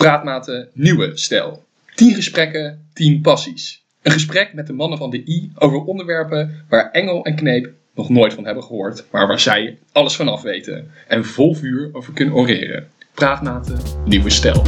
Praatmaten Nieuwe Stijl. 10 gesprekken, 10 passies. Een gesprek met de mannen van de I over onderwerpen waar Engel en Kneep nog nooit van hebben gehoord, maar waar zij alles vanaf weten en vol vuur over kunnen oreren. Praatmaten Nieuwe Stijl.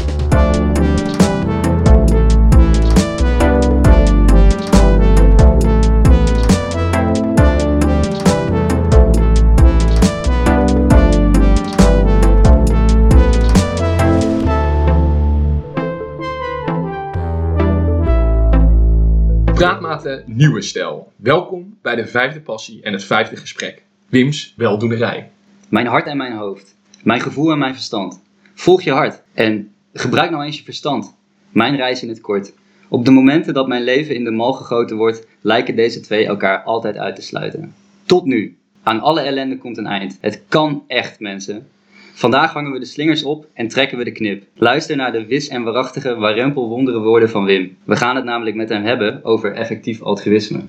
Praatmaten Nieuwe Stijl. Welkom bij de vijfde passie en het vijfde gesprek. Wim's weldoenerij. Mijn hart en mijn hoofd. Mijn gevoel en mijn verstand. Volg je hart en gebruik nou eens je verstand. Mijn reis in het kort. Op de momenten dat mijn leven in de mal gegoten wordt, lijken deze twee elkaar altijd uit te sluiten. Tot nu. Aan alle ellende komt een eind. Het kan echt, mensen. Vandaag hangen we de slingers op en trekken we de knip. Luister naar de wis en waarachtige warempel wondere woorden van Wim. We gaan het namelijk met hem hebben over effectief altruïsme.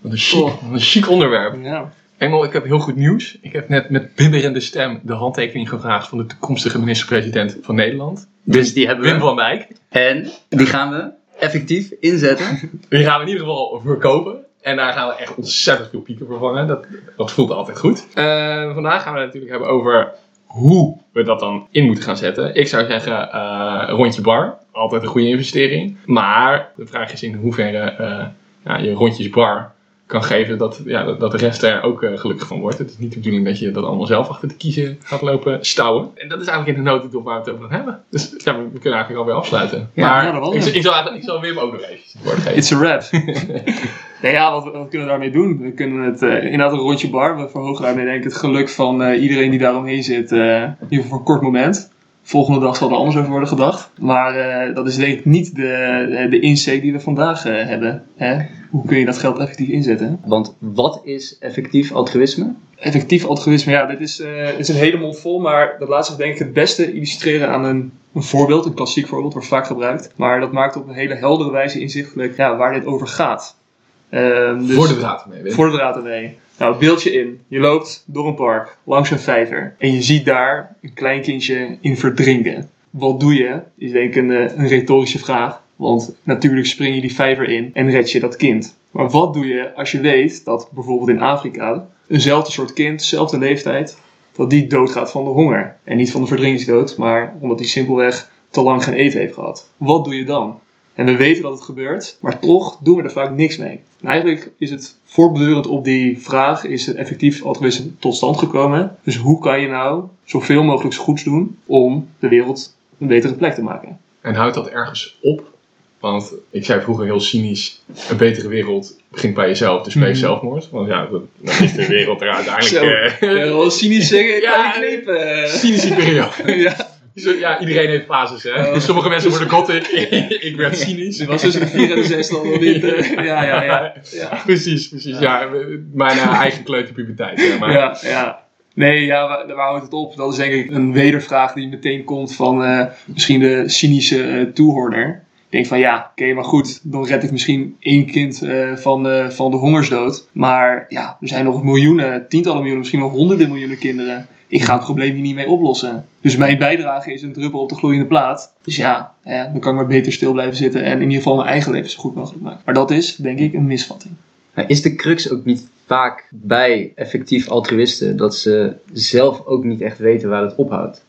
Wat een chic, een chic onderwerp. Ja. Engel, ik heb heel goed nieuws. Ik heb net met bibberende stem de handtekening gevraagd van de toekomstige minister-president van Nederland. Dus die hebben Wim we. van Dijk. En die gaan we effectief inzetten. Die gaan we in ieder geval verkopen. En daar gaan we echt ontzettend veel pieken voor vangen. Dat, dat voelt altijd goed. Eh, vandaag gaan we het natuurlijk hebben over hoe we dat dan in moeten gaan zetten. Ik zou zeggen, eh, rondje bar. Altijd een goede investering. Maar de vraag is in hoeverre eh, je rondjes bar kan geven dat, ja, dat, dat de rest er ook eh, gelukkig van wordt. Het is niet de bedoeling dat je dat allemaal zelf achter de kiezen gaat lopen stouwen. En dat is eigenlijk in de notendop waar we het over gaan hebben. Dus ja, we, we kunnen eigenlijk alweer afsluiten. Ja, maar ja, ik, ik, zal, eigenlijk- ik zal Wim ook nog even het woord geven. It's a wrap. nee, ja, wat, wat kunnen we daarmee doen? We kunnen het eh, inderdaad een rondje bar. We verhogen daarmee denk ik het geluk van eh, iedereen die daaromheen zit. in ieder geval voor een kort moment. Volgende dag zal er anders over worden gedacht. Maar eh, dat is denk ik niet de, de insteek die we vandaag eh, hebben. Hè? Hoe kun je dat geld effectief inzetten? Want wat is effectief altruïsme? Effectief altruïsme, ja, dit is, eh, is een hele mond vol. Maar dat laat zich denk ik het beste illustreren aan een, een voorbeeld. Een klassiek voorbeeld, wordt vaak gebruikt. Maar dat maakt op een hele heldere wijze inzichtelijk ja, waar dit over gaat. Ehm, dus- Voor de draad mee, Wim. Voor de draad ermee. Nou, beeld je in. Je loopt door een park, langs een vijver. En je ziet daar een klein kindje in verdrinken. Wat doe je? Is denk ik een, eh, een retorische vraag. Want natuurlijk spring je die vijver in en red je dat kind. Maar wat doe je als je weet dat bijvoorbeeld in Afrika eenzelfde soort kind, dezelfde leeftijd, dat die doodgaat van de honger. En niet van de verdrinkingsdood, maar omdat hij simpelweg te lang geen eten heeft gehad. Wat doe je dan? En we weten dat het gebeurt, maar toch doen we er vaak niks mee. En eigenlijk is het voortbedurend op die vraag, is het effectief altruïsme tot stand gekomen. Dus hoe kan je nou zoveel mogelijk goeds doen om de wereld een betere plek te maken? En houdt dat ergens op? Want ik zei vroeger heel cynisch, een betere wereld begint bij jezelf, dus pleeg Mhm. zelfmoord. Want ja, dan is de wereld er uiteindelijk... Zo. wel cynisch zeggen, ik Ja, knippen. cynische periode. ja, Ja, iedereen heeft fases, hè. Oh. Sommige mensen worden gothic, ik werd cynisch. het was tussen de 4 en de 6 dan nog niet. eh, ja, ja, ja. ja. Precies, precies. Ja, mijn eigen kleuterpuberteit. zeg maar. Ja, ja. Nee, ja, waar, waar houdt het op? Dat is denk ik een wedervraag die meteen komt van eh, misschien de cynische eh, toehoorder. Denk van ja, oké, maar goed, dan red ik misschien één kind eh, van, de, van de hongersdood. Maar ja, er zijn nog miljoenen, tientallen miljoenen, misschien wel honderden miljoenen kinderen. Ik ga het probleem hier niet mee oplossen. Dus mijn bijdrage is een druppel op de gloeiende plaat. Dus ja, eh, dan kan ik maar beter stil blijven zitten en in ieder geval mijn eigen leven zo goed mogelijk maken. Maar dat is, denk ik, een misvatting. Is de crux ook niet vaak bij effectief altruïsten dat ze zelf ook niet echt weten waar het ophoudt?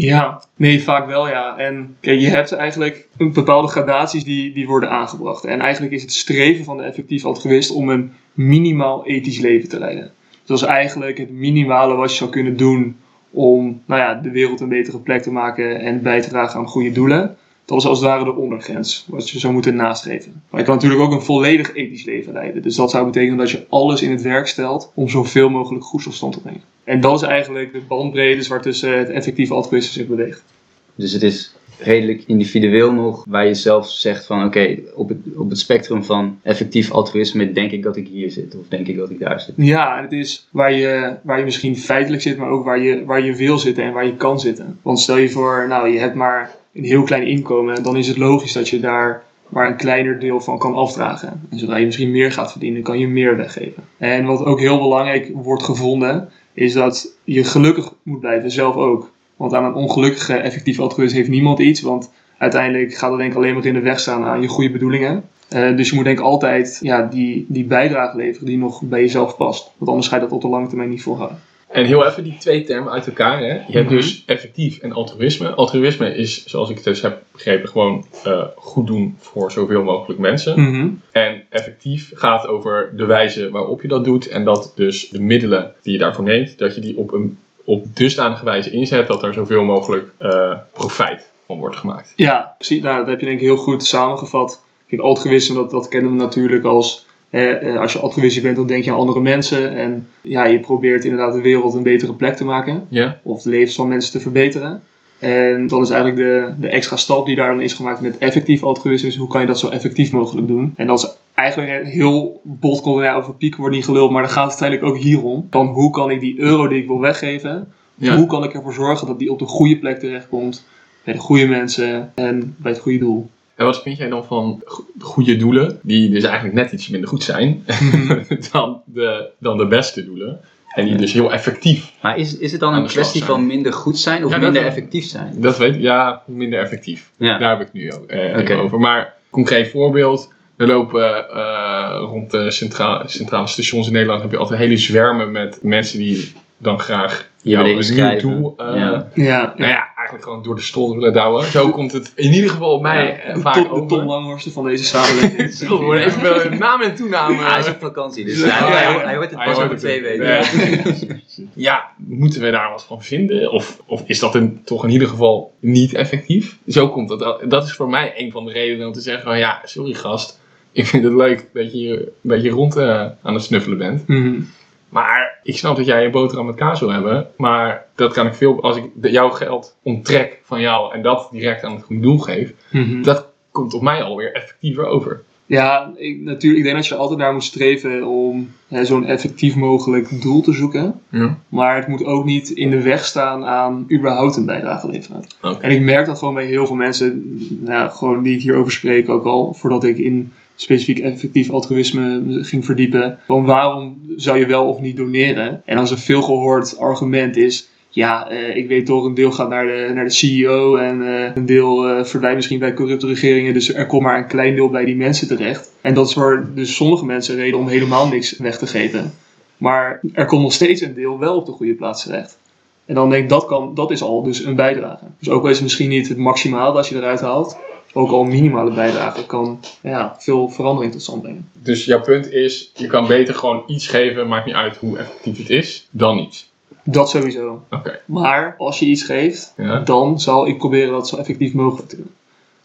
Ja, nee, vaak wel ja. En kijk, je hebt eigenlijk een bepaalde gradaties die, die worden aangebracht. En eigenlijk is het streven van de effectief altruïst om een minimaal ethisch leven te leiden. Dus dat is eigenlijk het minimale wat je zou kunnen doen om nou ja, de wereld een betere plek te maken en bij te dragen aan goede doelen. Dat is als het ware de ondergrens, wat je zou moeten nastreven. Maar je kan natuurlijk ook een volledig ethisch leven leiden. Dus dat zou betekenen dat je alles in het werk stelt om zoveel mogelijk goeds tot stand te brengen. En dat is eigenlijk de bandbreedte waartussen het effectieve altruïsme zich beweegt. Dus het is redelijk individueel nog, waar je zelf zegt van oké, op, het, op het spectrum van effectief altruïsme denk ik dat ik hier zit of denk ik dat ik daar zit. Ja, het is waar je, waar je misschien feitelijk zit, maar ook waar je, waar je wil zitten en waar je kan zitten. Want stel je voor, nou, je hebt maar een heel klein inkomen, dan is het logisch dat je daar maar een kleiner deel van kan afdragen. En zodra je misschien meer gaat verdienen, kan je meer weggeven. En wat ook heel belangrijk wordt gevonden, is dat je gelukkig moet blijven, zelf ook. Want aan een ongelukkige effectief altruïst heeft niemand iets. Want uiteindelijk gaat het denk ik alleen maar in de weg staan aan je goede bedoelingen. Eh, dus je moet denk ik altijd ja, die, die bijdrage leveren die nog bij jezelf past. Want anders ga je dat op de lange termijn niet volhouden. En heel even die twee termen uit elkaar. Hè? Je hebt Mhm. dus effectief en altruïsme. Altruïsme is, zoals ik het dus heb begrepen, gewoon eh, goed doen voor zoveel mogelijk mensen. Mhm. En effectief gaat over de wijze waarop je dat doet. En dat dus de middelen die je daarvoor neemt, dat je die op een op dusdanige wijze inzet dat er zoveel mogelijk eh, profijt van wordt gemaakt. Ja, precies. Nou, dat heb je denk ik heel goed samengevat. Kijk, altruïsme, dat, dat kennen we natuurlijk als... eh, als je altruïstisch bent, dan denk je aan andere mensen. En ja, je probeert inderdaad de wereld een betere plek te maken. Ja? Of de levens van mensen te verbeteren. En dan is eigenlijk de, de extra stap die daar dan is gemaakt met effectief altruïsme. is Hoe kan je dat zo effectief mogelijk doen? En dat is eigenlijk heel bot komt er, ja, over pieken wordt niet geluld. Maar dan gaat het uiteindelijk ook hierom. Van hoe kan ik die euro die ik wil weggeven. Ja. Hoe kan ik ervoor zorgen dat die op de goede plek terechtkomt. Bij de goede mensen en bij het goede doel. En wat vind jij dan van go- goede doelen, die dus eigenlijk net iets minder goed zijn dan, de, dan de beste doelen? En die dus heel effectief, Maar is, is het dan een kwestie van minder goed zijn of Ja, minder effectief zijn? dat weet ja, minder effectief. Ja. Daar heb ik het nu ook, eh, over. Maar concreet voorbeeld. Er lopen eh, rond de centra centrale stations in Nederland heb je altijd hele zwermen met mensen die dan graag jou willen een nieuw inschrijven. doel eh, Ja. Ja, nou ja, eigenlijk gewoon door de strot willen douwen. Zo komt het in ieder geval op mij eh, de, vaak Tom, de over. Tom Langhorsten van deze samenleving. Zo, we worden even wel naam en toename. Hij is op vakantie, dus Ja, hij, ja, hij, ja. hij hoort het Hij pas over twee weken. Ja, moeten we daar wat van vinden? Of, of is dat een, toch in ieder geval niet effectief? Zo komt dat. Dat is voor mij een van de redenen om te zeggen van ja, sorry gast. Ik vind het leuk dat je hier een beetje rond eh, aan het snuffelen bent. Mhm. Maar ik snap dat jij een boterham met kaas wil hebben. Maar dat kan ik veel, als ik de- jouw geld onttrek van jou en dat direct aan het goede doel geef. Mhm. Dat komt op mij alweer effectiever over. Ja, ik, natuurlijk, ik denk dat je altijd naar moet streven om hè, zo'n effectief mogelijk doel te zoeken. Ja. Maar het moet ook niet in de weg staan aan überhaupt een bijdrage leveren. En ik merk dat gewoon bij heel veel mensen, nou, gewoon die ik hierover spreek ook al, voordat ik in specifiek effectief altruïsme ging verdiepen. Van waarom zou je wel of niet doneren? En als een veelgehoord argument is, ja, eh, ik weet toch, een deel gaat naar de, naar de CEO en eh, een deel eh, verdwijnt misschien bij corrupte regeringen. Dus er komt maar een klein deel bij die mensen terecht. En dat is voor dus sommige mensen reden om helemaal niks weg te geven. Maar er komt nog steeds een deel wel op de goede plaats terecht. En dan denk ik, dat, kan, dat is al dus een bijdrage. Dus ook al is het misschien niet het maximaal dat je eruit haalt, ook al een minimale bijdrage kan ja, veel verandering tot stand brengen. Dus jouw punt is, je kan beter gewoon iets geven, maakt niet uit hoe effectief het is, dan niets. Dat sowieso. Oké. Maar als je iets geeft, Ja. dan zal ik proberen dat zo effectief mogelijk te doen.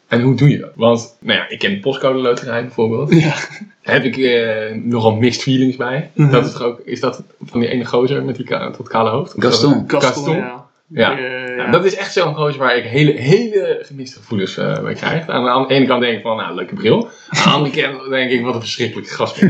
En hoe doe je dat? Want, nou ja, ik ken de postcode loterij bijvoorbeeld. Ja. Heb ik eh, nogal mixed feelings bij. Mhm. Dat is toch ook, is dat van die ene gozer met die ka dat kale hoofd? Is Gaston. Gaston, Gaston? ja. Ja. Eh, Ja, dat is echt zo'n gozer waar ik hele, hele gemiste gevoelens eh bij krijg. Aan de ene kant denk ik van, nou, leuke bril. Aan de andere kant denk ik, wat een verschrikkelijke gast.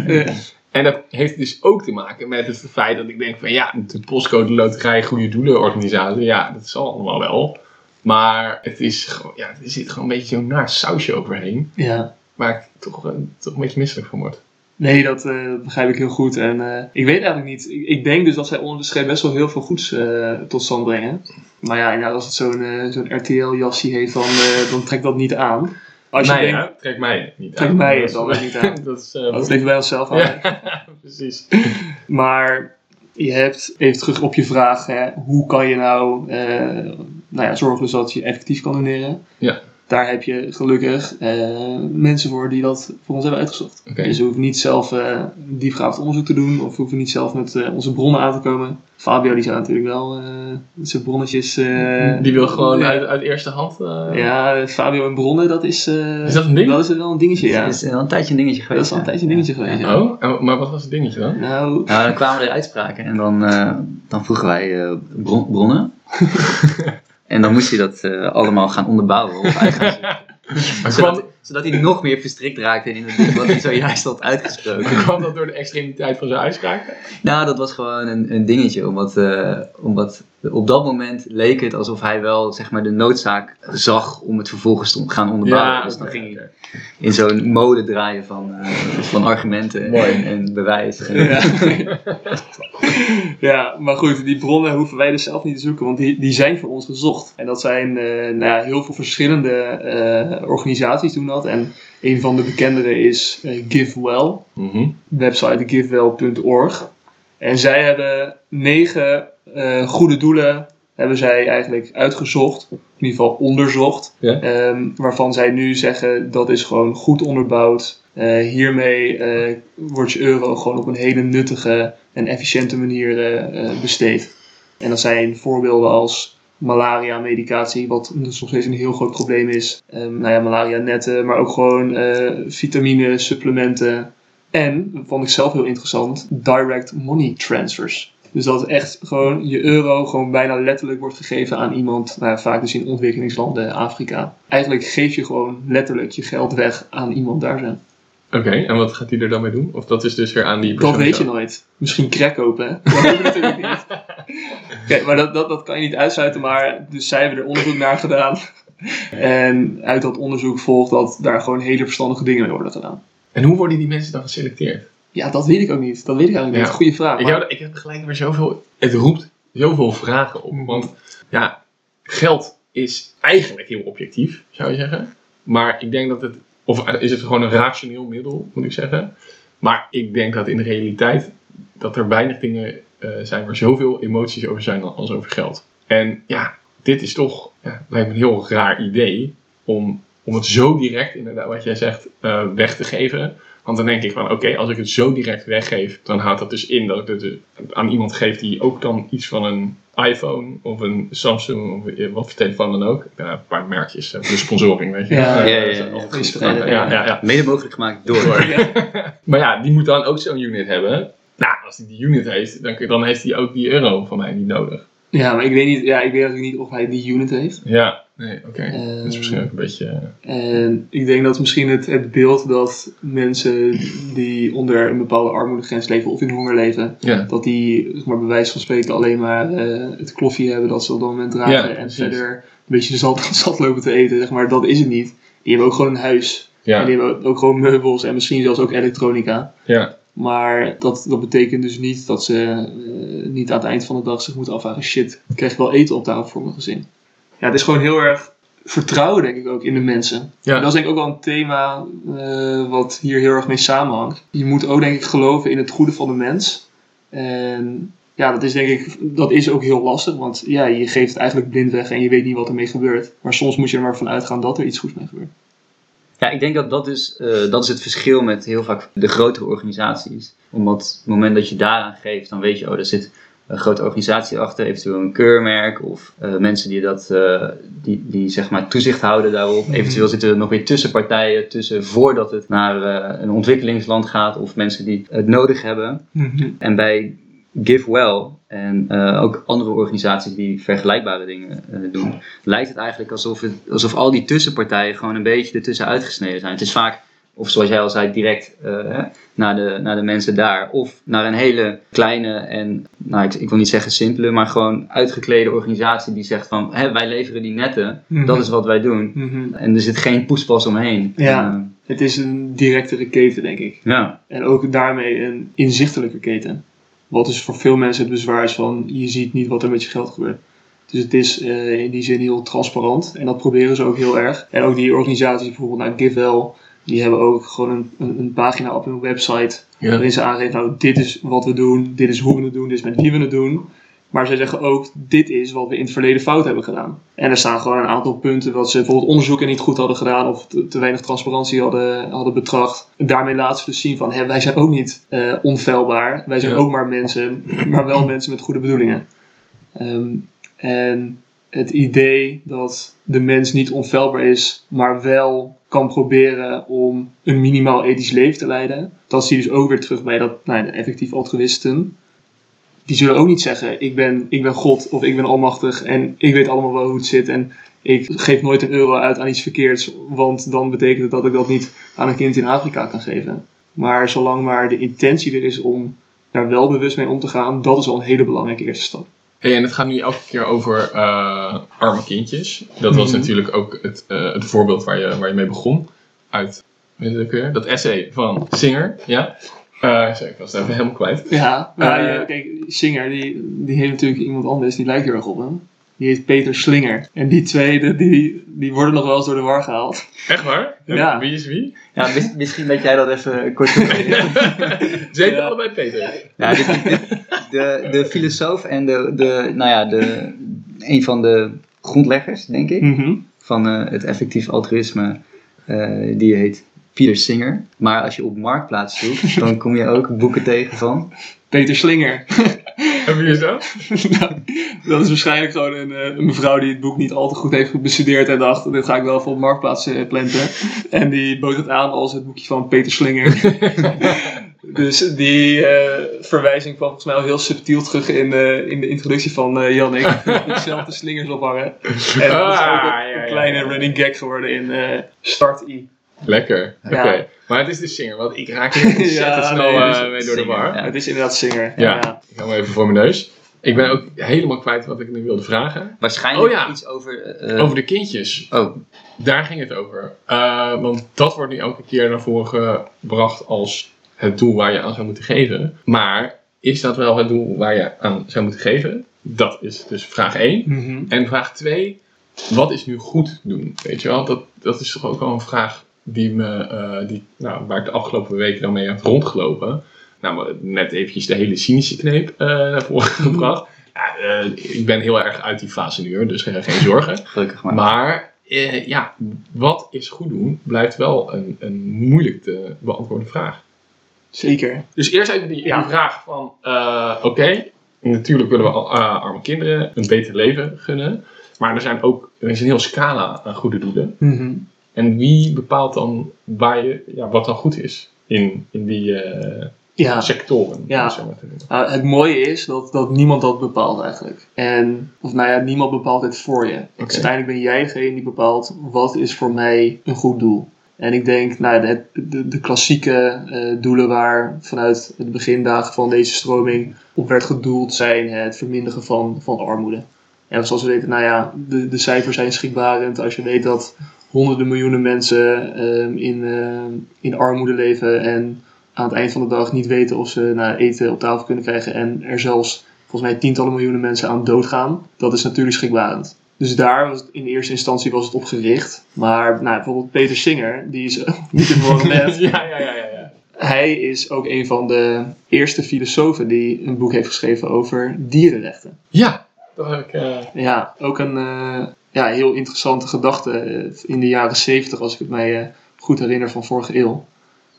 En dat heeft dus ook te maken met het feit dat ik denk van, ja, de postcode loterij, goede doelenorganisatie, ja, dat zal allemaal wel. Maar het is gewoon, ja, er zit gewoon een beetje zo'n naar sausje overheen. ja. Waar ik toch, eh, toch een beetje misselijk van word. Nee, dat eh, begrijp ik heel goed. En eh, ik weet eigenlijk niet. Ik, ik denk dus dat zij onder de streep best wel heel veel goeds eh, tot stand brengen. Maar ja, als het zo'n zo'n RTL-jassie heeft, dan, dan trekt dat niet aan. Als je denkt, hè? Trek mij niet Trek aan. mij Dat is- dan niet aan. dat is... dat ligt bij onszelf aan. ja, precies. Maar je hebt, even terug op je vraag, hè, hoe kan je nou, nou ja, zorgen dus dat je effectief kan doneren? Ja. Daar heb je gelukkig eh, mensen voor die dat voor ons hebben uitgezocht. Dus we hoeven niet zelf eh diepgaand onderzoek te doen of we hoeven niet zelf met eh, onze bronnen aan te komen. Fabio die zou natuurlijk wel eh, zijn bronnetjes... eh, Die wil gewoon uit, uit eerste hand... eh, Ja, Fabio en bronnen, dat is... eh, Is dat een ding? Dat is wel een dingetje, ja. Dat is al een tijdje een dingetje Dat geweest. is al een tijdje een dingetje geweest, ja. Oh, en- maar wat was het dingetje dan? Nou, Nou, dan kwamen er uitspraken en dan, eh, dan vroegen wij eh, bron- bronnen. en dan moest hij dat eh, allemaal gaan onderbouwen. Of. Maar Zodat, kwam, zodat hij nog meer verstrikt raakte in het, wat hij zojuist had uitgesproken. kwam dat door de extremiteit van zijn uitspraak? Nou, dat was gewoon een, een dingetje, omdat, eh, omdat op dat moment leek het alsof hij wel zeg maar, de noodzaak zag om het vervolgens te gaan onderbouwen. dus dan ging hij in zo'n mode draaien van, eh, van argumenten en, en bewijs. En- Ja. ja, maar goed, die bronnen hoeven wij dus zelf niet te zoeken, want die, die zijn voor ons gezocht. En dat zijn eh, nou ja, heel veel verschillende eh, organisaties doen dat. En een van de bekendere is eh, GiveWell, Mhm. website givewell.org. En zij hebben negen eh, goede doelen hebben zij eigenlijk uitgezocht, in ieder geval onderzocht. Ehm, waarvan zij nu zeggen dat is gewoon goed onderbouwd. Eh, hiermee eh, wordt je euro gewoon op een hele nuttige en efficiënte manier eh, eh, besteed. En dat zijn voorbeelden als malaria-medicatie, wat dus nog steeds een heel groot probleem is. Ehm nou ja, malaria-netten, maar ook gewoon eh, vitamine, supplementen. En, dat vond ik zelf heel interessant, direct money transfers. Dus dat echt gewoon je euro gewoon bijna letterlijk wordt gegeven aan iemand, nou ja, vaak dus in ontwikkelingslanden, Afrika. Eigenlijk geef je gewoon letterlijk je geld weg aan iemand daar zijn. Oké, en wat gaat hij er dan mee doen? Of dat is dus weer aan die persoon Dat weet je nooit. Misschien crack kopen, hè? Dat weet je natuurlijk niet. Kijk, maar dat, dat, dat kan je niet uitsluiten, maar dus zij hebben er onderzoek naar gedaan. En uit dat onderzoek volgt dat daar gewoon hele verstandige dingen mee worden gedaan. En hoe worden die mensen dan geselecteerd? Ja, dat weet ik ook niet. Dat weet ik eigenlijk Ja. niet. Goeie vraag. Ik maar- heb, ik heb gelijk weer zoveel. Het roept zoveel vragen op. Want ja, geld is eigenlijk heel objectief, zou je zeggen. Maar ik denk dat het. Of is het gewoon een rationeel middel, moet ik zeggen. Maar ik denk dat in de realiteit. dat er weinig dingen eh, zijn waar zoveel emoties over zijn als over geld. En ja, dit is toch. Ja, lijkt me een heel raar idee. om, om het zo direct, inderdaad, wat jij zegt, eh, weg te geven. Want dan denk ik van, oké, als ik het zo direct weggeef, dan houdt dat dus in dat ik het aan iemand geef die ook dan iets van een iPhone of een Samsung of wat voor telefoon dan ook. Ja, een paar merkjes, eh, de sponsoring, weet je. Ja, Eh, ja, ja, ja. Mede mogelijk gemaakt door. Maar ja, die moet dan ook zo'n unit hebben. Nou, als hij die unit heeft, dan, dan heeft hij ook die euro van mij niet nodig. Ja, maar ik weet, niet, ja, ik weet natuurlijk niet of hij die unit heeft. Ja, nee, oké. Eh, dat is misschien ook een beetje... eh, En ik denk dat misschien het, het beeld dat mensen die onder een bepaalde armoedegrens leven of in honger leven, ja. dat die zeg maar, bij wijze van spreken alleen maar eh, het kloffie hebben dat ze op dat moment dragen Ja, en precies. verder een beetje zat, zat lopen te eten, zeg maar. Dat is het niet. Die hebben ook gewoon een huis. En die hebben ook gewoon meubels en misschien zelfs ook elektronica. ja, Maar dat, dat betekent dus niet dat ze eh, niet aan het eind van de dag zich moeten afvragen: shit, krijg ik wel eten op tafel voor mijn gezin? Ja, het is gewoon heel erg vertrouwen, denk ik ook, in de mensen. Ja. En dat is denk ik ook wel een thema eh, wat hier heel erg mee samenhangt. Je moet ook, denk ik, geloven in het goede van de mens. En ja, dat is denk ik, dat is ook heel lastig, want ja, je geeft het eigenlijk blind weg en je weet niet wat ermee gebeurt. Maar soms moet je er maar van uitgaan dat er iets goeds mee gebeurt. Ja, ik denk dat dat is, eh, dat is het verschil met heel vaak de grotere organisaties. Omdat op het moment dat je daaraan geeft, dan weet je, oh, er zit een grote organisatie achter, eventueel een keurmerk of eh, mensen die, dat, eh, die, die zeg maar toezicht houden daarop. Eventueel zitten er nog weer tussenpartijen tussen voordat het naar eh, een ontwikkelingsland gaat of mensen die het nodig hebben. En bij GiveWell en ook andere organisaties die vergelijkbare dingen doen, lijkt het eigenlijk alsof, het, alsof al die tussenpartijen gewoon een beetje ertussen uitgesneden zijn. Het is vaak, of zoals jij al zei, direct eh, naar, de, naar de mensen daar. Of naar een hele kleine en, nou, ik, ik wil niet zeggen simpele, maar gewoon uitgeklede organisatie die zegt van, hè, wij leveren die netten, Mhm. dat is wat wij doen. Mhm. En er zit geen poespas omheen. Ja. Eh, Het is een directere keten, denk ik. ja. En ook daarmee een inzichtelijke keten. Wat dus voor veel mensen het bezwaar is van je ziet niet wat er met je geld gebeurt. Dus het is eh, in die zin heel transparant en dat proberen ze ook heel erg. En ook die organisaties, bijvoorbeeld nou, GiveWell, die hebben ook gewoon een, een, een pagina op hun website ja. waarin ze aangeven, nou dit is wat we doen, dit is hoe we het doen, dit is met wie we het doen. Maar zij zeggen ook, dit is wat we in het verleden fout hebben gedaan. En er staan gewoon een aantal punten wat ze bijvoorbeeld onderzoeken niet goed hadden gedaan of te, te weinig transparantie hadden, hadden betracht. En daarmee laten ze dus zien van, hè, wij zijn ook niet eh, onfeilbaar. Wij zijn Ja. ook maar mensen, maar wel mensen met goede bedoelingen. Ehm, en het idee dat de mens niet onfeilbaar is, maar wel kan proberen om een minimaal ethisch leven te leiden. Dat zie je dus ook weer terug bij dat nou, de effectief altruïsten. Die zullen ook niet zeggen, ik ben, ik ben God of ik ben almachtig en ik weet allemaal wel hoe het zit. En ik geef nooit een euro uit aan iets verkeerds, want dan betekent het dat ik dat niet aan een kind in Afrika kan geven. Maar zolang maar de intentie er is om daar wel bewust mee om te gaan, dat is al een hele belangrijke eerste stap. Hey, en het gaat nu elke keer over eh, arme kindjes. Dat was Mhm. natuurlijk ook het, eh, het voorbeeld waar je, waar je mee begon. Uit, weet weer? Dat essay van Singer, ja? Eh, sorry, ik was het even helemaal kwijt. Ja, maar je- kijk, Singer, die, die heeft natuurlijk iemand anders, die lijkt heel erg op hem. Die heet Peter Slinger. En die twee, die- die, worden nog wel eens door de war gehaald. Echt waar? Ja. Wie is wie? Ja, mis- misschien dat jij dat even kort Ze heten Ja. allebei Peter. Ja, dit- dit- de, de filosoof en de, de, nou ja, de, een van de grondleggers, denk ik, Mhm. van eh, het effectief altruïsme, eh, die heet Peter Singer. Maar als je op Marktplaats zoekt, dan kom je ook boeken tegen van. Peter Slinger. Wie is dat? Nou, dat is waarschijnlijk gewoon een, eh, een mevrouw die het boek niet al te goed heeft bestudeerd en dacht, dit ga ik wel even op Marktplaats eh, planten. En die bood het aan als het boekje van Peter Slinger. dus die eh, verwijzing kwam volgens mij al heel subtiel terug in, in de introductie van eh Jannik. Dezelfde slingers ophangen. En dat is ook Ah, een, ja, ja, een kleine running gag geworden in Start I. Lekker, oké. Maar het is de Singer, want ik raak hier ontzettend Ja, snel nee, eh, is mee door de war. ja. Het is inderdaad Singer. Ja. Ik hou hem even voor mijn neus. Ik ben ook helemaal kwijt wat ik nu wilde vragen. Waarschijnlijk Oh ja. iets over. eh, Over de kindjes. Oh, Daar ging het over. Eh, want dat wordt nu elke keer naar voren gebracht als het doel waar je aan zou moeten geven. Maar is dat wel het doel waar je aan zou moeten geven? Dat is dus vraag 1. Mhm. En vraag 2, wat is nu goed doen? Weet je wel, dat, dat is toch ook wel een vraag die me, eh, die, nou, waar ik de afgelopen weken dan mee heb rondgelopen. Nou, maar net eventjes de hele cynische kneep eh, naar voren gebracht. Ja, eh, ik ben heel erg uit die fase nu, hoor, dus geen, geen zorgen. gelukkig maar. Maar eh, ja, wat is goed doen blijft wel een, een moeilijk te beantwoorden vraag. Zeker. Dus eerst even die, Ja. die vraag van, eh, oké, natuurlijk willen we arme kinderen een beter leven gunnen. Maar er, zijn ook, er is een heel scala aan goede doelen. Mhm. En wie bepaalt dan waar je, ja, wat dan goed is in, in die eh, Ja. sectoren? Ja. het maar. Nou, het mooie is dat, dat niemand dat bepaalt eigenlijk. En, of nou ja, niemand bepaalt het voor je. Dus uiteindelijk ben jij degene die bepaalt wat is voor mij een goed doel. En ik denk, nou, de, de, de klassieke eh, doelen waar vanuit de begindagen van deze stroming op werd gedoeld zijn het verminderen van, van armoede. En zoals we weten, nou ja, de, de cijfers zijn schrikbarend. Als je weet dat honderden miljoenen mensen ehm, in, ehm, in armoede leven en aan het eind van de dag niet weten of ze nou, eten op tafel kunnen krijgen en er zelfs volgens mij tientallen miljoenen mensen aan doodgaan, dat is natuurlijk schrikbarend. Dus daar was het, in eerste instantie was het op gericht. Maar nou, bijvoorbeeld Peter Singer, die is niet met. ja, ja, ja, ja, ja. Hij is ook een van de eerste filosofen die een boek heeft geschreven over dierenrechten. Ja, dat heb ik... eh, Ja, ook een eh, ja, heel interessante gedachte. eh, In de jaren zeventig, als ik het mij eh, goed herinner van vorige eeuw,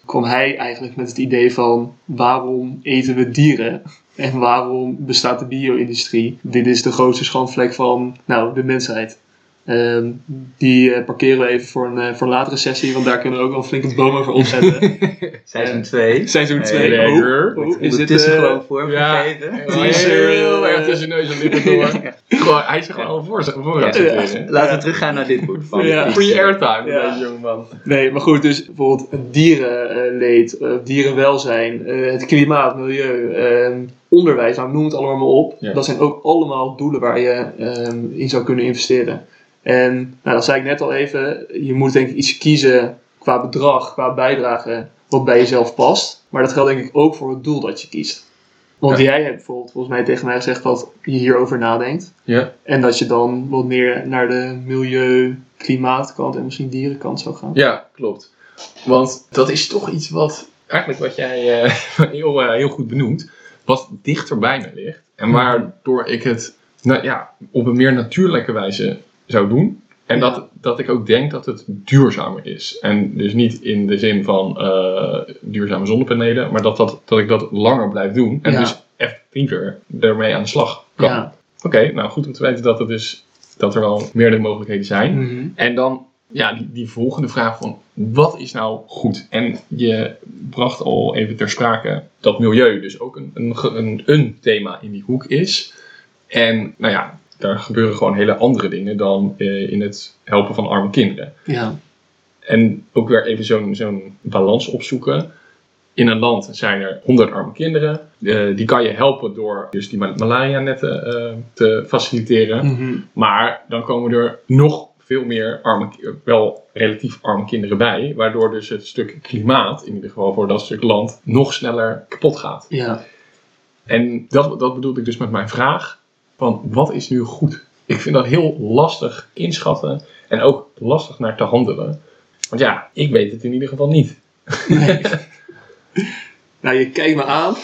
kwam hij eigenlijk met het idee van waarom eten we dieren? En waarom bestaat de bio-industrie? Dit is de grootste schandvlek van nou, de mensheid. Ehm, die eh, parkeren we even voor een, eh, voor een latere sessie, want daar kunnen we ook wel een flinke boom over opzetten. Seizoen 2. Seizoen Hey, 2. lekker. Oh, oh, is dit, eh, gewoon vormgegeven. Heel, heel erg tussen neus en lippen door. Gewoon, hij is gewoon al voor, voor Ja. Laten we teruggaan naar dit boek van Ja. Free airtime, Ja. deze jongeman. Nee, maar goed, dus bijvoorbeeld dierenleed, eh, dierenwelzijn, eh, het klimaat, milieu, ehm, onderwijs, nou, noem het allemaal maar op. Ja. Dat zijn ook allemaal doelen waar je ehm, in zou kunnen investeren. En nou, dat zei ik net al even, je moet denk ik iets kiezen qua bedrag, qua bijdrage, wat bij jezelf past. Maar dat geldt denk ik ook voor het doel dat je kiest. Want Ja. jij hebt bijvoorbeeld volgens mij tegen mij gezegd dat je hierover nadenkt. Ja. En dat je dan wat meer naar de milieu, klimaatkant en misschien dierenkant zou gaan. Ja, klopt. Want dat is toch iets wat, eigenlijk wat jij eh, heel, eh, heel goed benoemt, wat dichter bij me ligt. En waardoor ik het nou, ja, op een meer natuurlijke wijze zou doen. En Ja. dat, dat ik ook denk dat het duurzamer is. En dus niet in de zin van eh, duurzame zonnepanelen, maar dat, dat, dat ik dat langer blijf doen. En Ja. dus effectiever ermee aan de slag kan. Ja. Oké, nou goed om te weten dat, het dus, dat er wel meerdere mogelijkheden zijn. Mhm. En dan ja, die, die volgende vraag van wat is nou goed? En je bracht al even ter sprake dat milieu dus ook een, een, een thema in die hoek is. En nou ja, daar gebeuren gewoon hele andere dingen dan eh, in het helpen van arme kinderen. Ja. En ook weer even zo'n zo'n balans opzoeken. In een land zijn er 100 arme kinderen. Eh, die kan je helpen door dus die ma- malaria-netten eh, te faciliteren. Mhm. Maar dan komen er nog veel meer arme, wel relatief arme kinderen bij. Waardoor dus het stuk klimaat, in ieder geval voor dat stuk land, nog sneller kapot gaat. ja. En dat, dat bedoelde ik dus met mijn vraag. Van wat is nu goed? Ik vind dat heel lastig inschatten. En ook lastig naar te handelen. Want ja, ik weet het in ieder geval niet. Nou, je kijkt me aan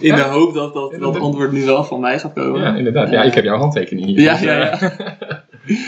in Ja. de hoop dat dat, antwoord nu wel van mij gaat komen. Ja, inderdaad. Ja, ik heb jouw handtekening hier. Ja, Dus, ja, eh, ja.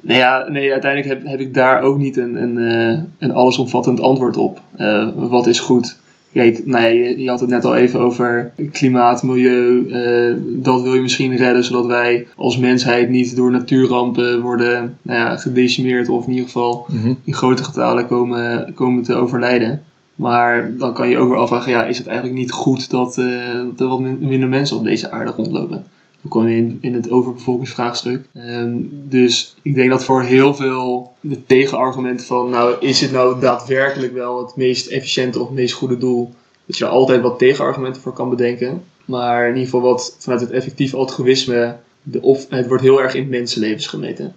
Nee, ja, nee, uiteindelijk heb, heb ik daar ook niet een, een, eh, een allesomvattend antwoord op. Eh, wat is goed? Kijk, nou ja, je, je had het net al even over klimaat, milieu. eh, dat wil je misschien redden, zodat wij als mensheid niet door natuurrampen worden nou ja, gedecimeerd of in ieder geval mhm. in grote getalen komen, komen te overlijden. Maar dan kan je ook weer afvragen, ja, is het eigenlijk niet goed dat, eh, dat er wat min- minder mensen op deze aarde rondlopen? Kom in, in het overbevolkingsvraagstuk. Ehm, dus ik denk dat voor heel veel de tegenargumenten van, nou, is het nou daadwerkelijk wel het meest efficiënte of het meest goede doel? Dat je er altijd wat tegenargumenten voor kan bedenken. Maar in ieder geval wat vanuit het effectief altruïsme, de of, het wordt heel erg in mensenlevens gemeten.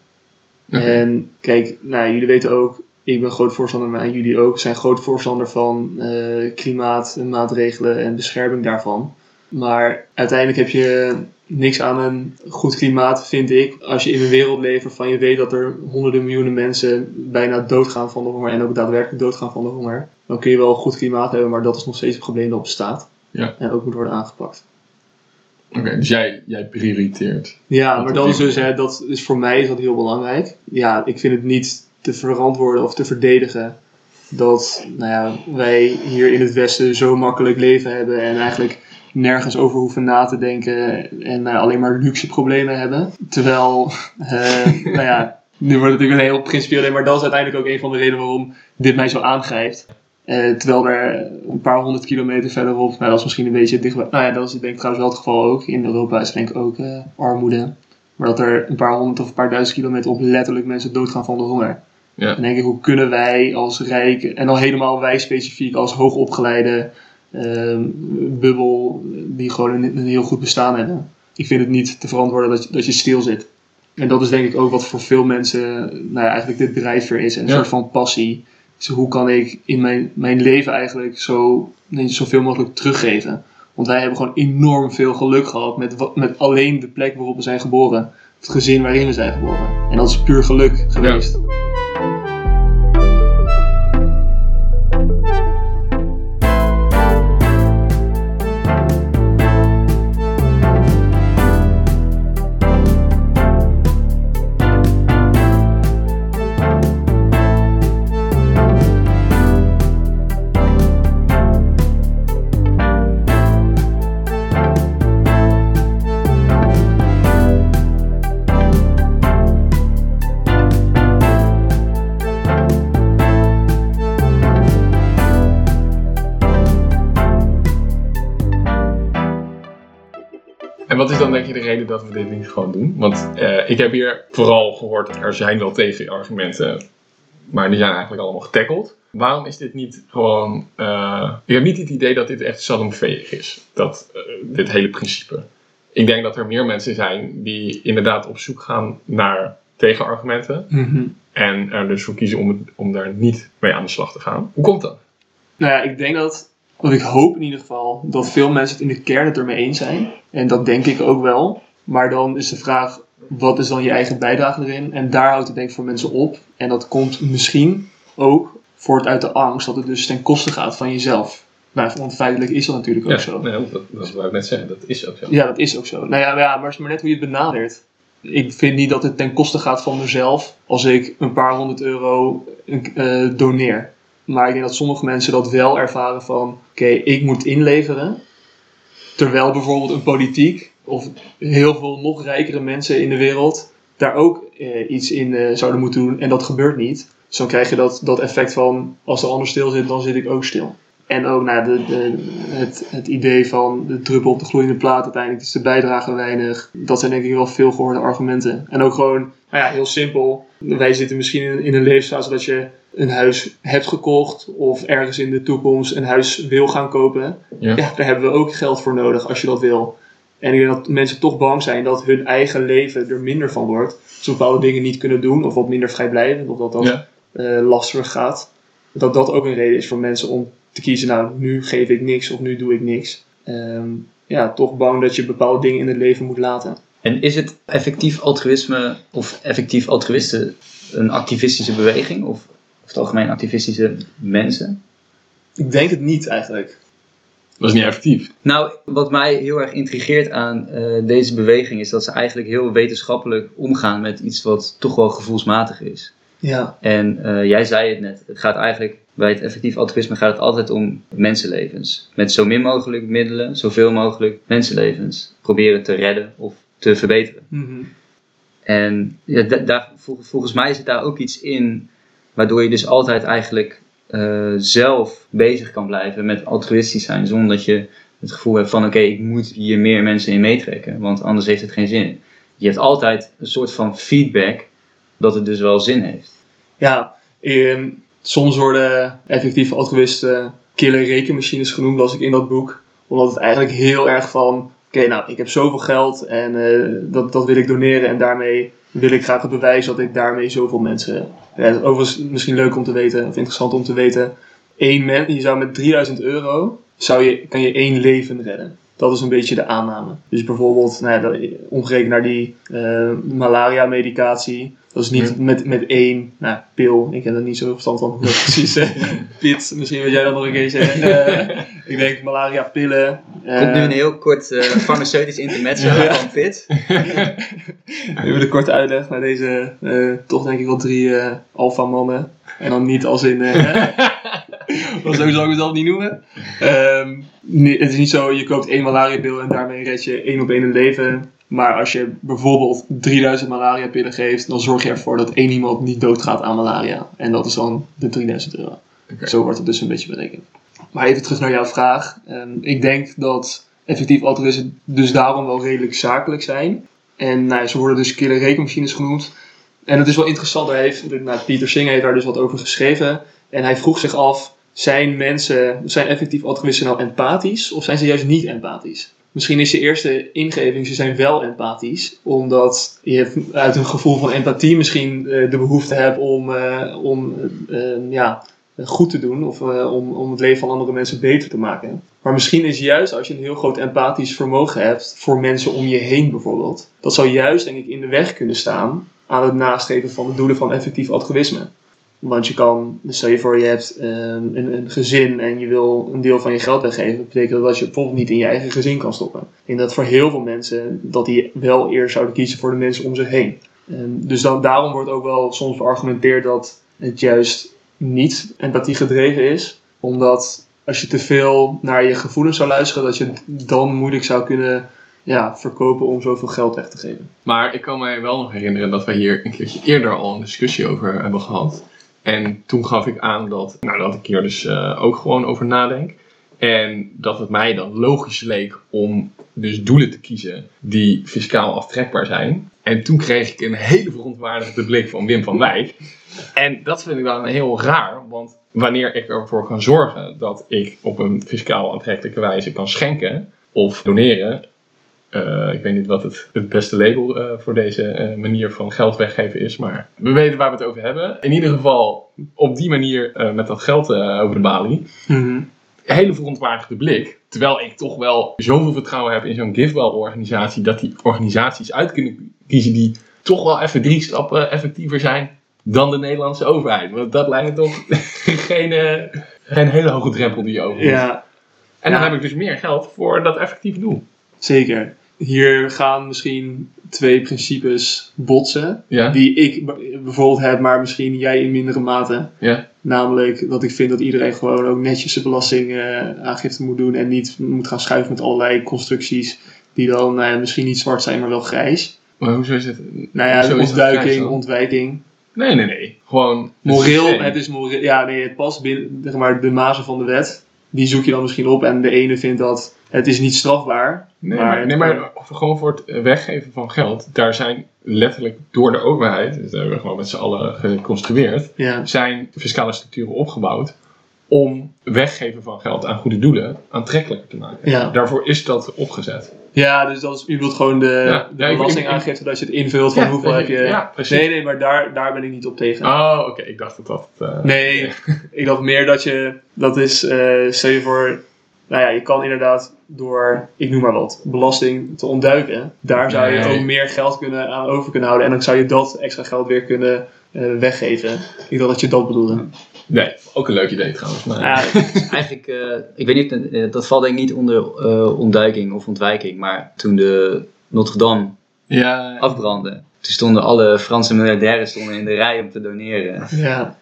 En kijk, nou, jullie weten ook, ik ben groot voorstander, maar jullie ook, zijn groot voorstander van eh, klimaatmaatregelen en bescherming daarvan. Maar uiteindelijk heb je niks aan een goed klimaat, vind ik, als je in een wereld leeft waarvan je weet dat er honderden miljoenen mensen bijna doodgaan van de honger en ook daadwerkelijk doodgaan van de honger. Dan kun je wel een goed klimaat hebben, maar dat is nog steeds een probleem dat bestaat. Ja. En ook moet worden aangepakt. Oké, dus jij, jij prioriteert. Ja, maar dat is dus, hè, dat is voor mij is dat heel belangrijk. Ja, ik vind het niet te verantwoorden of te verdedigen dat nou ja, wij hier in het Westen zo makkelijk leven hebben en eigenlijk nergens over hoeven na te denken en ja, alleen maar luxe problemen hebben. Terwijl, eh, nou ja, nu wordt het natuurlijk een heel principieel, maar dat is uiteindelijk ook een van de redenen waarom dit mij zo aangrijpt. Eh, terwijl er een paar honderd kilometer verderop, nou dat is misschien een beetje dichtbij. Nou ja, dat is denk ik trouwens wel het geval ook. In Europa is denk ik ook eh, armoede. Maar dat er een paar honderd of een paar duizend kilometer op letterlijk mensen doodgaan van de honger. Ja. Dan denk ik, hoe kunnen wij als rijk, en dan helemaal wij specifiek als hoogopgeleide bubbel, die gewoon een, een heel goed bestaan hebben. Ik vind het niet te verantwoorden dat je, dat je stil zit. En dat is denk ik ook wat voor veel mensen nou ja, eigenlijk de drijfveer is. En een Ja. soort van passie. Dus hoe kan ik in mijn, mijn leven eigenlijk zo, nee, zoveel mogelijk teruggeven? Want wij hebben gewoon enorm veel geluk gehad met, met alleen de plek waarop we zijn geboren. Het gezin waarin we zijn geboren. En dat is puur geluk geweest. Reden dat we dit niet gewoon doen? Want eh, ik heb hier vooral gehoord, er zijn wel tegenargumenten, maar die zijn eigenlijk allemaal getackled. Waarom is dit niet gewoon... eh, ik heb niet het idee dat dit echt salonveeg is, dat, eh, dit hele principe. Ik denk dat er meer mensen zijn die inderdaad op zoek gaan naar tegenargumenten. Mhm. En er dus voor kiezen om, om daar niet mee aan de slag te gaan. Hoe komt dat? Nou ja, ik denk dat, wat ik hoop in ieder geval, dat veel mensen het in de kern het ermee eens zijn. En dat denk ik ook wel. Maar dan is de vraag, wat is dan je eigen bijdrage erin? En daar houdt het denk ik voor mensen op. En dat komt misschien ook voort uit de angst dat het dus ten koste gaat van jezelf. Nou, want feitelijk is dat natuurlijk ook Ja, zo. nee, dat, dat wou ik net zeggen, dat is ook zo. Ja, dat is ook zo. Nou ja, ja, maar het is maar net hoe je het benadert. Ik vind niet dat het ten koste gaat van mezelf als ik een paar honderd euro eh, doneer. Maar ik denk dat sommige mensen dat wel ervaren van... Oké, ik moet inleveren. Terwijl bijvoorbeeld een politiek of heel veel nog rijkere mensen in de wereld... daar ook eh, iets in eh, zouden moeten doen. En dat gebeurt niet. Dus dan krijg je dat, dat effect van... Als de ander stil zit, dan zit ik ook stil. En ook nou, de, de, het, het idee van de druppel op de gloeiende plaat uiteindelijk is de bijdrage weinig. Dat zijn denk ik wel veel gehoorde argumenten. En ook gewoon, nou ja, heel simpel. Wij zitten misschien in, in een levensfase dat je een huis hebt gekocht of ergens in de toekomst een huis wil gaan kopen. Ja. Ja, daar hebben we ook geld voor nodig als je dat wil. En ik denk dat mensen toch bang zijn dat hun eigen leven er minder van wordt. Ze bepaalde dingen niet kunnen doen of wat minder vrijblijvend of dat dat Ja. eh, lastiger gaat. Dat dat ook een reden is voor mensen om te kiezen, nou nu geef ik niks of nu doe ik niks. Ehm, ja, toch bang dat je bepaalde dingen in het leven moet laten. En is het effectief altruïsme of effectief altruïsten een activistische beweging? Of, of het algemeen activistische mensen? Ik denk het niet eigenlijk. Dat is niet effectief. Nou, wat mij heel erg intrigeert aan eh, deze beweging is dat ze eigenlijk heel wetenschappelijk omgaan met iets wat toch wel gevoelsmatig is. Ja, En eh, jij zei het net, het gaat eigenlijk bij het effectief altruïsme gaat het altijd om mensenlevens. Met zo min mogelijk middelen, zoveel mogelijk mensenlevens proberen te redden of te verbeteren. Mhm. En ja, da- daar, vol- volgens mij zit daar ook iets in waardoor je dus altijd eigenlijk eh, zelf bezig kan blijven met altruïstisch zijn. Zonder dat je het gevoel hebt van oké, ik moet hier meer mensen in meetrekken. Want anders heeft het geen zin. Je hebt altijd een soort van feedback dat het dus wel zin heeft. ja ehm, soms worden effectieve altruïsten killer rekenmachines genoemd, las ik in dat boek. Omdat het eigenlijk heel erg van, oké nou ik heb zoveel geld en eh, dat, dat wil ik doneren en daarmee wil ik graag het bewijs dat ik daarmee zoveel mensen... Ja, overigens misschien leuk om te weten, of interessant om te weten. Eén man, je zou met 3000 euro, zou je, kan je één leven redden. Dat is een beetje de aanname. Dus bijvoorbeeld, nou ja, dat- omgerekend naar die eh, malaria-medicatie. Dat is niet met, met één nou, pil. Ik heb er niet zo verstand van hoe dat precies is. Pit, misschien weet jij dat nog een keer zeggen. Eh, ik denk malaria-pillen. eh, Komt nu een heel kort eh, farmaceutisch intermezzo Ja. van Pit. Even de korte uitleg naar deze, eh, toch denk ik wel drie eh alfa-mannen. En dan niet als in, want zo zou ik mezelf niet noemen. Ehm, nee, het is niet zo, je koopt één malaria-pil en daarmee red je één op één een leven. Maar als je bijvoorbeeld 3000 malaria-pillen geeft, dan zorg je ervoor dat één iemand niet doodgaat aan malaria. En dat is dan de 3000 euro. Zo wordt het dus een beetje berekend. Maar even terug naar jouw vraag. Ehm, ik denk dat effectief altruïsten dus daarom wel redelijk zakelijk zijn. En nou, ze worden dus killer rekenmachines genoemd. En het is wel interessant, daar heeft, nou, Pieter Singer heeft daar dus wat over geschreven. En hij vroeg zich af, zijn mensen, zijn effectief altruïsten nou empathisch of zijn ze juist niet empathisch? Misschien is je eerste ingeving, ze zijn wel empathisch, omdat je uit een gevoel van empathie misschien eh, de behoefte hebt om, eh, om eh, ja, goed te doen of om, om het leven van andere mensen beter te maken. Maar misschien is juist als je een heel groot empathisch vermogen hebt voor mensen om je heen bijvoorbeeld, dat zou juist denk ik in de weg kunnen staan aan het nastreven van de doelen van effectief altruïsme. Want je kan, stel je voor je hebt ehm, een, gezin en je wil een deel van je geld weggeven. Dat betekent dat je bijvoorbeeld niet in je eigen gezin kan stoppen. Denk dat voor heel veel mensen dat die wel eerst zouden kiezen voor de mensen om zich heen. Ehm, dus dan, daarom wordt ook wel soms geargumenteerd dat het juist niet empathie gedreven is. Omdat als je te veel naar je gevoelens zou luisteren, dat je dan moeilijk zou kunnen ja, verkopen om zoveel geld weg te geven. Maar ik kan mij wel nog herinneren dat wij hier een keertje eerder al een discussie over hebben gehad. En toen gaf ik aan dat, nou, dat ik hier dus eh, ook gewoon over nadenk. En dat het mij dan logisch leek om dus doelen te kiezen die fiscaal aftrekbaar zijn. En toen kreeg ik een hele verontwaardigde blik van Wim van Wijk. En dat vind ik dan heel raar, want wanneer ik ervoor kan zorgen dat ik op een fiscaal aantrekkelijke wijze kan schenken of doneren, eh, ik weet niet wat het, het beste label eh, voor deze eh, manier van geld weggeven is, maar we weten waar we het over hebben. In ieder geval op die manier met dat geld over de balie. Een hele verontwaardigde blik. Terwijl ik toch wel zoveel vertrouwen heb in zo'n giveaway-organisatie, dat die organisaties uit kunnen kiezen die toch wel even drie stappen effectiever zijn dan de Nederlandse overheid. Want dat lijkt me toch geen, geen hele hoge drempel die je over moet. Ja, En dan Ja. heb ik dus meer geld voor dat effectieve doel. zeker. Hier gaan misschien twee principes botsen. Ja? Die ik bijvoorbeeld heb, maar misschien jij in mindere mate. Ja? Namelijk dat ik vind dat iedereen gewoon ook netjes zijn belastingaangifte moet doen. En niet moet gaan schuiven met allerlei constructies die dan ja, misschien niet zwart zijn, maar wel grijs. Maar hoezo is het? Nou ja, ontduiking, ontwijking. Nee, nee, nee. Gewoon. het Moreel, het is moreel. Ja, nee, het past binnen zeg maar, de mazen van de wet. Die zoek je dan misschien op. En de ene vindt dat het is niet strafbaar. Nee, Maar nee, maar gewoon voor het weggeven van geld, daar zijn letterlijk door de overheid, dus dat hebben we gewoon met z'n allen geconstrueerd, Ja, zijn fiscale structuren opgebouwd om weggeven van geld aan goede doelen aantrekkelijker te maken. Ja. Daarvoor is dat opgezet. ja dus dat is, je wilt gewoon de, Ja, de ja, ik- belastingaangifte dat je het invult van hoeveel heb je- precies. nee, nee, maar daar, daar ben ik niet op tegen. Oh, oké, ik dacht dat dat... eh, Nee, ik dacht meer dat je, dat is, eh stel je voor, nou ja, je kan inderdaad door, ik noem maar wat, belasting te ontduiken. Daar zou je Nee. ook meer geld kunnen aan over kunnen houden en dan zou je dat extra geld weer kunnen eh, weggeven. Ik dacht dat je dat bedoelde. Nee, ook een leuk idee trouwens. Maar, Ja, Eigenlijk, eh, ik weet niet, eh, dat valt denk ik niet onder eh, ontduiking of ontwijking, maar toen de Notre Dame ja, afbrandde, toen stonden alle Franse miljardairen stonden in de rij om te doneren. ja.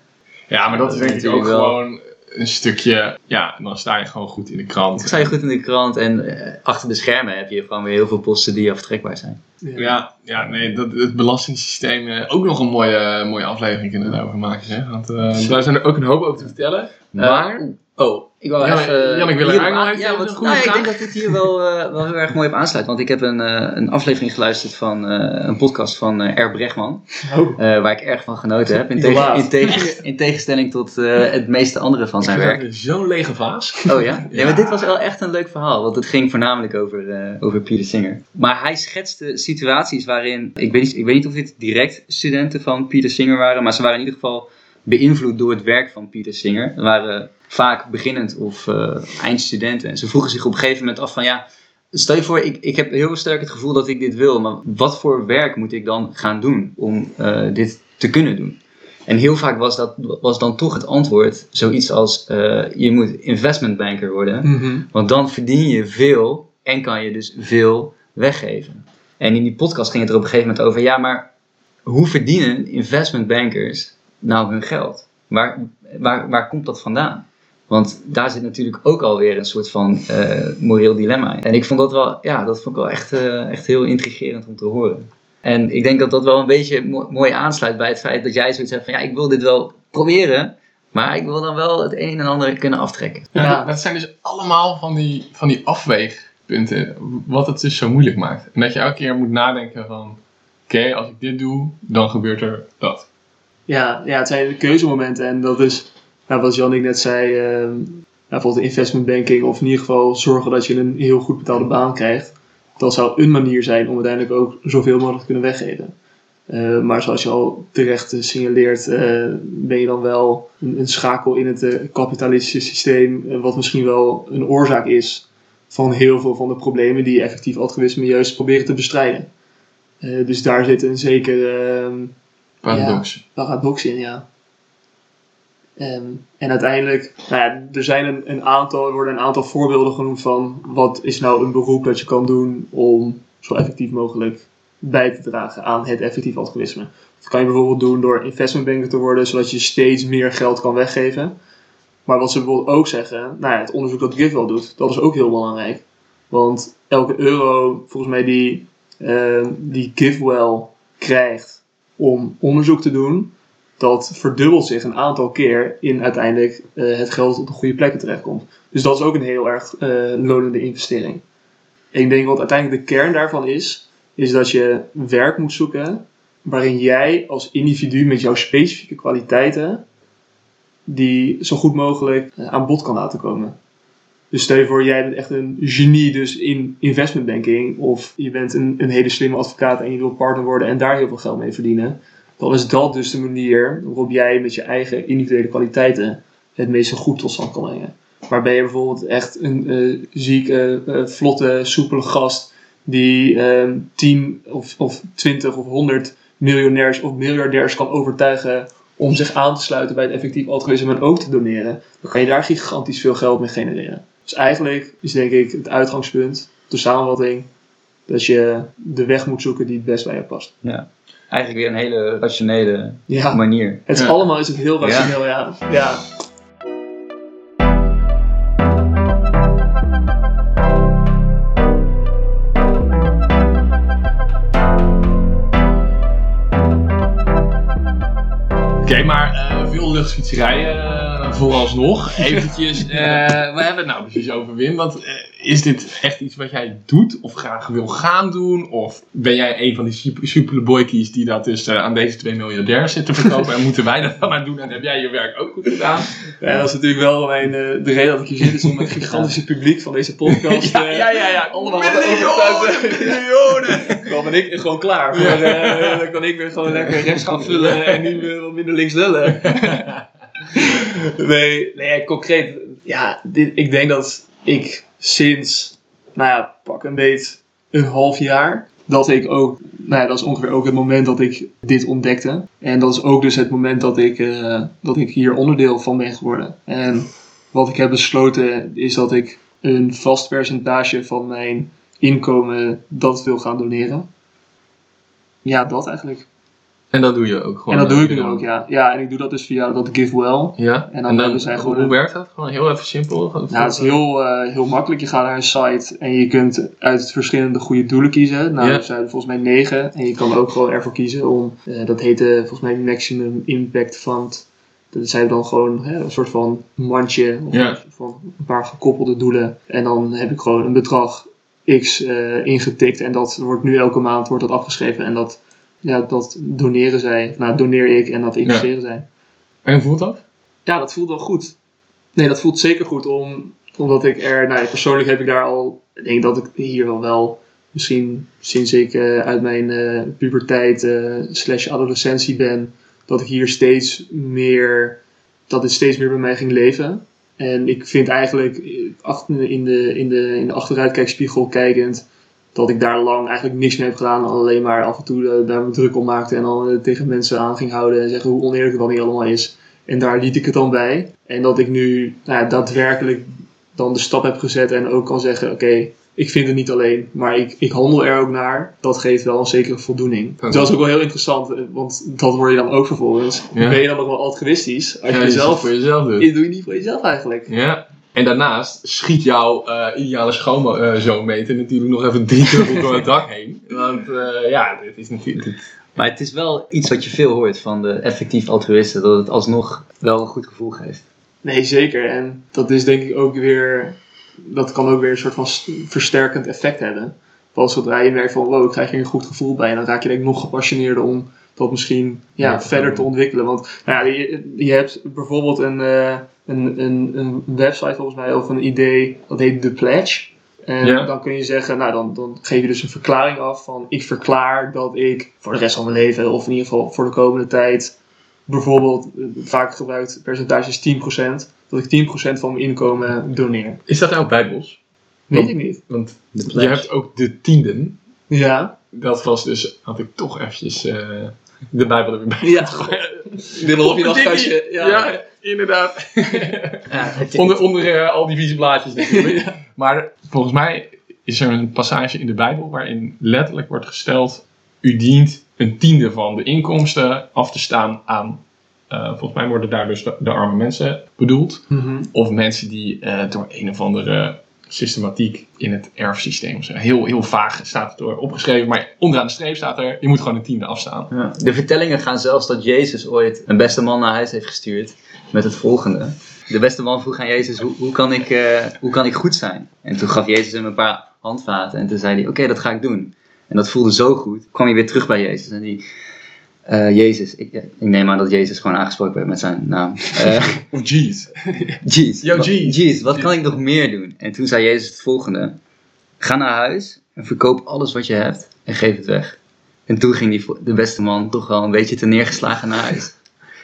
ja, maar dat is denk ik ook natuurlijk wel. gewoon een stukje... Ja, dan sta je gewoon goed in de krant. Dan sta je goed in de krant en eh, achter de schermen heb je gewoon weer heel veel posten die aftrekbaar zijn. Ja, ja nee, dat, het belastingssysteem, eh, ook nog een mooie, mooie aflevering kunnen we daarover maken. Zeg. Want eh, daar zijn er ook een hoop over te vertellen. Maar, Oh, ik wil Jan- even... Jan, ik wil er hierop eigenlijk aan- nog ja, want, nou, ja, ik denk dat dit hier wel, eh, wel heel erg mooi op aansluit. Want ik heb een, eh, een aflevering geluisterd van eh, een podcast van eh R. Bregman. Oh, eh, waar ik erg van genoten heb. In, in, tegen, in tegenstelling tot eh, het meeste andere van zijn werk. Zo'n lege vaas. Oh ja? Ja. ja? maar dit was wel echt een leuk verhaal. Want het ging voornamelijk over, eh, over Peter Singer. Maar hij schetste situaties waarin... Ik weet, niet, ik weet niet of dit direct studenten van Peter Singer waren. Maar ze waren in ieder geval beïnvloed door het werk van Peter Singer. Ze waren vaak beginnend of eh, eindstudenten. En ze vroegen zich op een gegeven moment af van... ja. Stel je voor, ik, ik heb heel sterk het gevoel dat ik dit wil. Maar wat voor werk moet ik dan gaan doen om eh, dit te kunnen doen? En heel vaak was, dat, was dan toch het antwoord zoiets als: eh, je moet investmentbanker worden, mhm. want dan verdien je veel en kan je dus veel weggeven. En in die podcast ging het er op een gegeven moment over: ja, maar hoe verdienen investmentbankers nou hun geld? Waar, waar, waar komt dat vandaan? Want daar zit natuurlijk ook alweer een soort van eh, moreel dilemma in. En ik vond dat wel, ja, dat vond ik wel echt, eh, echt heel intrigerend om te horen. En ik denk dat dat wel een beetje mo- mooi aansluit bij het feit dat jij zoiets hebt van ja, ik wil dit wel proberen, maar ik wil dan wel het een en ander kunnen aftrekken. Ja, Ja. Dat, dat zijn dus allemaal van die, van die afweegpunten, wat het dus zo moeilijk maakt. En dat je elke keer moet nadenken van, oké, als ik dit doe, dan gebeurt er dat. Ja, ja, het zijn keuzemomenten en dat is, nou, wat Jannik net zei, ehm, nou, bijvoorbeeld investment banking of in ieder geval zorgen dat je een heel goed betaalde baan krijgt. Dat zou een manier zijn om uiteindelijk ook zoveel mogelijk te kunnen weggeven. Eh, maar zoals je al terecht eh, signaleert, eh, ben je dan wel een, een schakel in het kapitalistische systeem, wat misschien wel een oorzaak is van heel veel van de problemen die effectief altruïsme juist proberen te bestrijden. Dus daar zit een zekere ehm, Paradox. paradox in, ja. Ehm, en uiteindelijk, nou ja, er zijn een, een aantal, worden een aantal voorbeelden genoemd van wat is nou een beroep dat je kan doen om zo effectief mogelijk bij te dragen aan het effectief altruïsme. Dat kan je bijvoorbeeld doen door investmentbanker te worden, zodat je steeds meer geld kan weggeven. Maar wat ze bijvoorbeeld ook zeggen, nou ja, het onderzoek dat GiveWell doet, dat is ook heel belangrijk. Want elke euro, volgens mij, die, ehm, die GiveWell krijgt om onderzoek te doen, dat verdubbelt zich een aantal keer in uiteindelijk eh, het geld op de goede plekken terechtkomt. Dus dat is ook een heel erg eh, lonende investering. En ik denk wat uiteindelijk de kern daarvan is, is dat je werk moet zoeken waarin jij als individu met jouw specifieke kwaliteiten die zo goed mogelijk eh, aan bod kan laten komen. Dus stel je voor, jij bent echt een genie dus in investmentbanking. Of je bent een, een hele slimme advocaat en je wilt partner worden en daar heel veel geld mee verdienen. Dan is dat dus de manier waarop jij met je eigen individuele kwaliteiten het meeste goed tot stand kan brengen. Maar ben je bijvoorbeeld echt een eh, zieke, eh, vlotte, soepele gast die ehm 10 of, of 20 of 100 miljonairs of miljardairs kan overtuigen om zich aan te sluiten bij het effectief altruïsme en ook te doneren, dan kan je daar gigantisch veel geld mee genereren. Dus eigenlijk is denk ik het uitgangspunt, de samenvatting, dat je de weg moet zoeken die het best bij je past. Eigenlijk weer een hele rationele Ja, manier. het is Ja. allemaal is het heel rationeel, ja. ja. Oké, maar eh, veel luchtfietserijen, eh, vooralsnog eventjes, eh waar hebben we het nou precies over, Wim? Want eh, is dit echt iets wat jij doet of graag wil gaan doen? Of ben jij een van die super, boykies die dat dus eh, aan deze twee miljardairs zitten verkopen en moeten wij dat dan maar doen en heb jij je werk ook goed gedaan? Ja, dat is natuurlijk wel mijn, de reden dat ik hier zit, is om het gigantische publiek van deze podcast Ja, ja, ja, ja. allemaal Miljoenen, miljoenen. Dan ben ik gewoon klaar. Voor, eh, dan kan ik weer gewoon lekker rechts gaan vullen en nu wat minder links lullen. nee, nee, concreet. Ja, dit, ik denk dat ik sinds, nou ja, pak een beet een half jaar, dat ik ook, nou ja, dat is ongeveer ook het moment dat ik dit ontdekte. En dat is ook dus het moment dat ik, eh, dat ik hier onderdeel van ben geworden. En wat ik heb besloten is dat ik een vast percentage van mijn inkomen dat wil gaan doneren. Ja, dat eigenlijk. En dat doe je ook gewoon. en dat doe ik nu ook, ja. Ja, en ik doe dat dus via dat GiveWell. Ja, En dan zij hoe, gewoon hoe werkt dat? Gewoon heel even simpel. Gewoon Nou, het is heel, eh, heel makkelijk. Je gaat naar een site en je kunt uit verschillende goede doelen kiezen. Nou, Ja. er zijn er volgens mij negen. En je kan ook gewoon ervoor kiezen om, eh, dat heet eh, volgens mij Maximum Impact Fund. Dat zijn dan gewoon hè, een soort van mandje of Ja. van een paar gekoppelde doelen. En dan heb ik gewoon een bedrag X ingetikt en dat wordt nu elke maand wordt dat afgeschreven. En dat, ja, dat doneren zij, nou doneer ik en dat investeren zij. En hoe voelt dat? Ja, dat voelt wel goed. Nee, dat voelt zeker goed. Om, omdat ik er, nou ja, persoonlijk heb ik daar al, ik denk dat ik hier wel wel, misschien sinds ik uit mijn eh, puberteit eh, slash adolescentie ben, dat ik hier steeds meer, dat het steeds meer bij mij ging leven. En ik vind eigenlijk eh, achter- in de, in de, in de achteruitkijkspiegel kijkend, dat ik daar lang eigenlijk niks mee heb gedaan. Alleen maar af en toe eh, daar me druk om maakte en dan eh, tegen mensen aan ging houden en zeggen hoe oneerlijk het dan niet allemaal is. En daar liet ik het dan bij. En dat ik nu nou ja, daadwerkelijk dan de stap heb gezet en ook kan zeggen: Oké, ik vind het niet alleen, maar ik, ik handel er ook naar. Dat geeft wel een zekere voldoening. Dat Dat is ook wel heel interessant, eh, want dat hoor je dan ook vervolgens. Ja. Ben je dan nog wel altruïstisch? Als Ja, je voor jezelf doet. dit doe je niet voor jezelf eigenlijk. Ja. En daarnaast schiet jouw eh, ideale schoonzoonmeter natuurlijk nog even drie dubbel door het dak heen. Want eh, ja, dit is natuurlijk... dit- Maar het is wel iets wat je veel hoort van de effectief altruïsten, dat het alsnog wel een goed gevoel geeft. Nee, zeker. En dat is denk ik ook weer, dat kan ook weer een soort van versterkend effect hebben. Want zodra je merkt van, wow, ik krijg hier een goed gevoel bij, en dan raak je denk ik nog gepassioneerder om dat misschien ja, Ja, verder te ontwikkelen. Want nou ja, je, je hebt bijvoorbeeld een, eh, een, een, een website volgens mij of een idee, dat heet The Pledge. En Ja. dan kun je zeggen, nou dan, dan geef je dus een verklaring af van ik verklaar dat ik voor de rest van mijn leven, of in ieder geval voor de komende tijd, bijvoorbeeld eh, vaak gebruikt percentage is 10%, dat ik 10% van mijn inkomen doneer. Is dat nou bijbels? Weet Want- ik niet. Want je hebt ook de tienden. Ja. Dat was dus, had ik toch eventjes eh, de Bijbel er weer bij. Ja. Dit Op kastje. dikkie. Ja. Ja, inderdaad. Ja, onder onder eh, al die vieze blaadjes natuurlijk. Maar volgens mij is er een passage in de Bijbel waarin letterlijk wordt gesteld: U dient een tiende van de inkomsten af te staan aan. eh, volgens mij worden daar dus de, de arme mensen bedoeld. Mhm. Of mensen die eh, door een of andere systematiek in het erfsysteem. zo Heel, heel vaag staat het door opgeschreven. Maar onderaan de streep staat er: je moet gewoon een tiende afstaan. Ja. De vertellingen gaan zelfs dat Jezus ooit een beste man naar huis heeft gestuurd met het volgende. De beste man vroeg aan Jezus, hoe, hoe, kan, ik, eh, hoe kan ik goed zijn? En toen gaf Jezus hem een paar handvaten en toen zei hij, oké, dat ga ik doen. En dat voelde zo goed. kwam hij weer terug bij Jezus en die... eh, Jezus, ik, ik neem aan dat Jezus gewoon aangesproken werd met zijn naam. Eh Of jeez. Jeez, Yo, Jeez. Jeez, wat kan ik nog meer doen? En toen zei Jezus het volgende. Ga naar huis en verkoop alles wat je hebt en geef het weg. En toen ging die, de beste man toch wel een beetje te neergeslagen naar huis.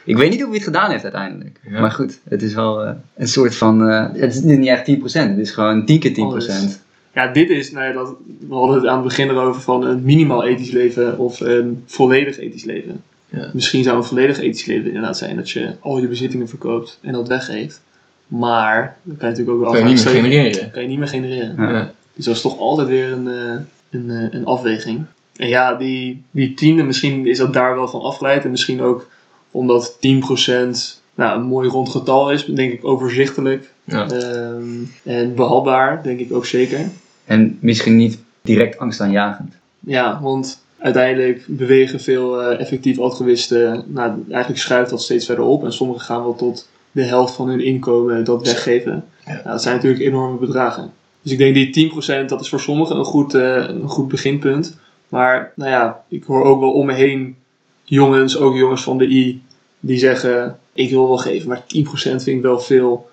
Ik weet niet hoe hij het gedaan heeft uiteindelijk. Ja. Maar goed, het is wel eh, een soort van... het is niet echt 10%, het is gewoon 10 keer 10%. Alles. Ja, dit is, nou ja, dat, we hadden het aan het begin erover van een minimaal ethisch leven of een volledig ethisch leven. Ja. Misschien zou een volledig ethisch leven inderdaad zijn dat je al je bezittingen verkoopt en dat weggeeft. Maar dan kan je natuurlijk ook wel Kan je niet meer genereren. kan je niet meer genereren. Ja. Dus dat is toch altijd weer een, eh, een, eh, een afweging. En ja, die, die tiende, misschien is dat daar wel van afgeleid. En misschien ook omdat 10% nou, een mooi rond getal is, denk ik overzichtelijk. Ja. Ehm, en behapbaar, denk ik ook zeker. En misschien niet direct angstaanjagend. Ja, want uiteindelijk bewegen veel eh, effectief altruïsten, nou, eigenlijk schuift dat steeds verder op. En sommigen gaan wel tot de helft van hun inkomen dat weggeven. Nou, dat zijn natuurlijk enorme bedragen. Dus ik denk die 10% dat is voor sommigen een goed, eh, een goed beginpunt. Maar nou ja, ik hoor ook wel om me heen jongens, ook jongens van de I, die zeggen ik wil wel geven, maar 10% vind ik wel veel.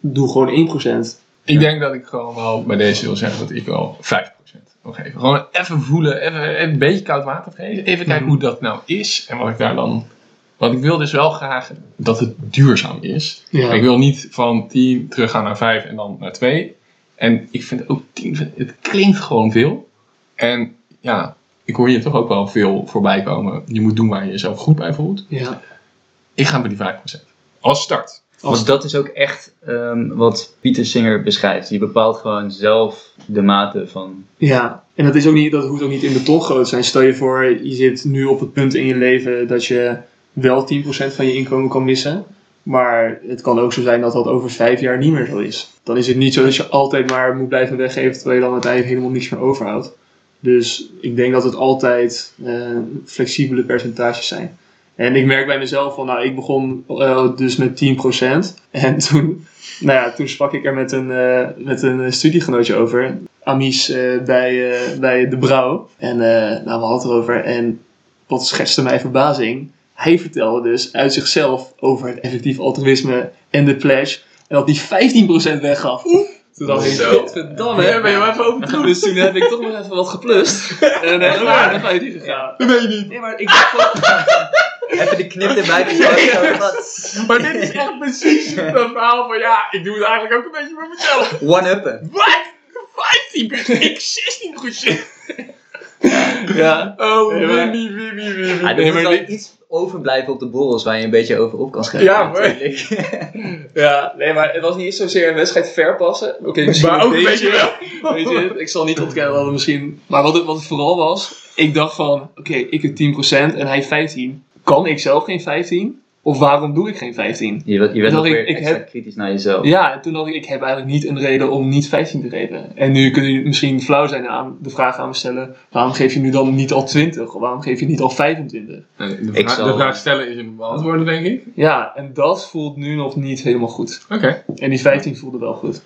Doe gewoon 1%. Ik denk dat ik gewoon wel bij deze wil zeggen dat ik wel 50% wil geven. Gewoon even voelen, even een beetje koud water geven. Even kijken Mhm. hoe dat nou is en wat ik daar dan... Want ik wil dus wel graag dat het duurzaam is. Ja. Ik wil niet van 10 teruggaan naar 5 en dan naar 2. En ik vind ook 10, het klinkt gewoon veel. En ja, ik hoor je toch ook wel veel voorbij komen. Je moet doen waar je jezelf goed bij voelt. Ja. Ik ga bij die 5%. Als start. Want dat is ook echt ehm, wat Pieter Singer beschrijft. Je bepaalt gewoon zelf de mate van... Ja, en dat, is ook niet, dat hoeft ook niet in beton groot te zijn. Stel je voor, je zit nu op het punt in je leven dat je wel 10% van je inkomen kan missen. Maar het kan ook zo zijn dat dat over vijf jaar niet meer zo is. Dan is het niet zo dat je altijd maar moet blijven weggeven terwijl je dan uiteindelijk helemaal niks meer overhoudt. Dus ik denk dat het altijd eh, flexibele percentages zijn. En ik merk bij mezelf van, nou, ik begon eh, dus met 10%. En toen, nou ja, toen sprak ik er met een, eh, met een studiegenootje over. Amies eh, bij, eh, bij De Brouw. En eh, nou, we hadden het erover. En wat schetste mij verbazing. Hij vertelde dus uit zichzelf over het effectief altruïsme en de pledge. En dat hij 15% weggaf. Toen dacht ik, godverdamme. Ja, ben je wel even overtroefd. Dus toen heb ik toch nog even wat geplust. En ook naar de 15 gegaan. Dat weet je niet. Nee, maar ik dacht van... Even de knip erbij. wat? Maar dit is echt precies dat verhaal van ja, ik doe het eigenlijk ook een beetje voor mezelf. One-uppen. Wat? 15 Ik 16 Ja. Oh, Wimmy, Wimmy, Wimmy. Ja, er moet wel iets overblijven op de borrels waar je een beetje over op kan schrijven. Ja, maar-. Ja, nee, maar het was niet eens zozeer een wedstrijd verpassen. Oké, misschien Maar ook een beetje wel. Weet je, ik zal niet ontkennen dat het misschien... Maar wat het, wat het vooral was, ik dacht van, oké, ik heb 10% en hij 15. Kan ik zelf geen 15? Of waarom doe ik geen 15? Je werd, je ik- weer ik extra heb- kritisch naar jezelf. Ja, en toen dacht ik, ik heb eigenlijk niet een reden om niet 15 te geven. En nu kun je misschien flauw zijn en aan de vraag aan me stellen, waarom geef je nu dan niet al 20? Of waarom geef je niet al 25? Nee, de, Ik vraag, zal- de vraag stellen is een beantwoorden, denk ik. Ja, en dat voelt nu nog niet helemaal goed. Oké. En die 15 voelde wel goed.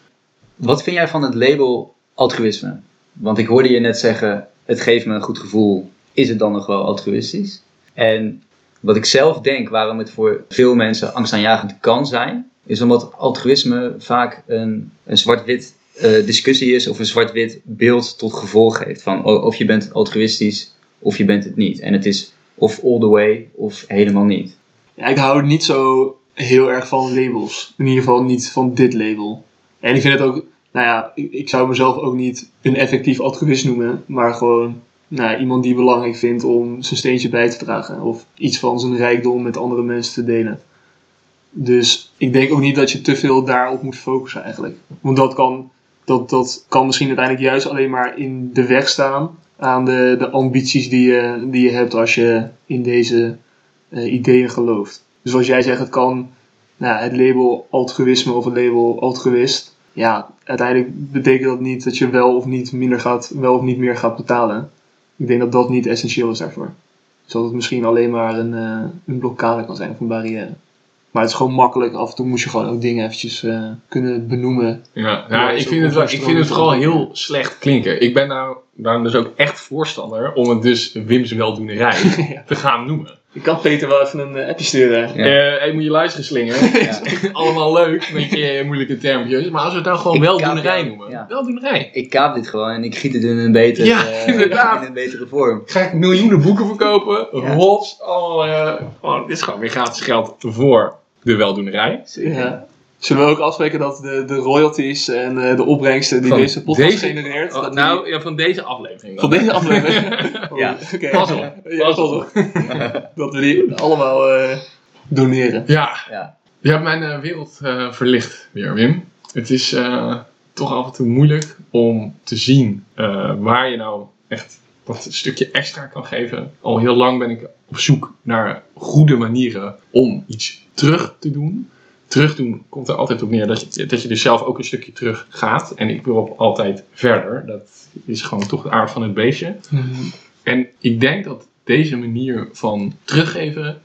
Wat vind jij van het label altruïsme? Want ik hoorde je net zeggen, het geeft me een goed gevoel. Is het dan nog wel altruïstisch? En wat ik zelf denk, waarom het voor veel mensen angstaanjagend kan zijn, is omdat altruïsme vaak een, een zwart-wit eh, discussie is of een zwart-wit beeld tot gevolg heeft. Van o- of je bent altruïstisch of je bent het niet. En het is of all the way of helemaal niet. Ja, ik hou niet zo heel erg van labels. In ieder geval niet van dit label. En ik vind het ook, nou ja, ik zou mezelf ook niet een effectief altruïst noemen, maar gewoon nou, iemand die belangrijk vindt om zijn steentje bij te dragen of iets van zijn rijkdom met andere mensen te delen. Dus ik denk ook niet dat je te veel daarop moet focussen eigenlijk. Want dat kan, dat, dat kan misschien uiteindelijk juist alleen maar in de weg staan aan de, de ambities die je, die je hebt als je in deze eh, ideeën gelooft. Dus zoals jij zegt, het kan nou, het label altruïsme of het label altruïst. Ja, uiteindelijk betekent dat niet dat je wel of niet minder gaat, wel of niet meer gaat betalen. Ik denk dat dat niet essentieel is daarvoor. Dus dat het misschien alleen maar een, eh, een blokkade kan zijn of een barrière. Maar het is gewoon makkelijk. Af en toe moet je gewoon ook dingen eventjes eh, kunnen benoemen. Ja, Ja, ik, vind het, wel- ik vind het vooral heel slecht klinken. Ik ben nou, daarom dus ook echt voorstander om het dus Wim's weldoenerij Ja. te gaan noemen. Ik kan Peter wel even een eh, appje sturen. Ja. Eh hey, moet je luisteren, Slinger. Ja. Allemaal leuk met je moeilijke termpjes. Maar als we het nou gewoon weldoenerij noemen. ja. Weldoenerij. Ik kaap dit gewoon en ik giet het in een betere, Ja, eh, in een betere vorm. Ga ik miljoenen boeken verkopen. Ja. Rots. Oh, eh, gewoon, dit is gewoon weer gratis geld voor de weldoenerij. Ja. Zullen we ook afspreken dat de, de royalties en eh, de opbrengsten die Van deze podcast deze- genereert... Oh, dat nou, ja, van deze aflevering. dan. van deze aflevering... Ja. Oké. Pas op. Ja, pas op. dat we die allemaal eh, doneren. Ja, Ja. je hebt mijn eh, wereld eh, verlicht weer, Wim. Het is eh, toch af en toe moeilijk om te zien eh, waar je nou echt dat stukje extra kan geven. Al heel lang ben ik op zoek naar goede manieren om iets terug te doen. Terugdoen komt er altijd op neer dat je, dat je dus zelf ook een stukje terug gaat. En ik wil altijd verder. Dat is gewoon toch de aard van het beestje. En ik denk dat deze manier van teruggeven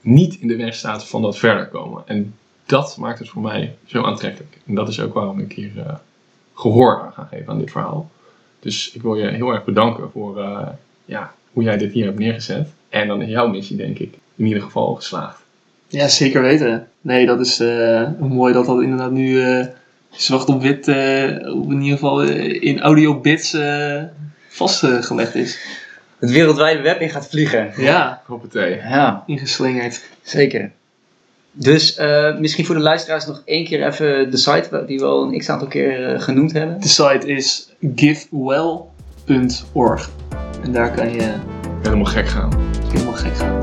niet in de weg staat van dat verder komen. En dat maakt het voor mij zo aantrekkelijk. En dat is ook waarom ik hier eh, gehoor aan ga geven aan dit verhaal. Dus ik wil je heel erg bedanken voor eh, ja, hoe jij dit hier hebt neergezet. En dan is jouw missie, denk ik, in ieder geval geslaagd. Ja, zeker weten. Nee, dat is eh, mooi dat dat inderdaad nu eh, zwart op wit, eh, op in ieder geval in audio bits eh, vastgelegd is. Het wereldwijde web in gaat vliegen. Ja, Hoppatee. Ja, ingeslingerd. zeker. Dus eh, misschien voor de luisteraars nog één keer even de site die we al een x-aantal keer genoemd hebben. De site is givewell.org. En daar kan je Helemaal gek gaan. helemaal gek gaan.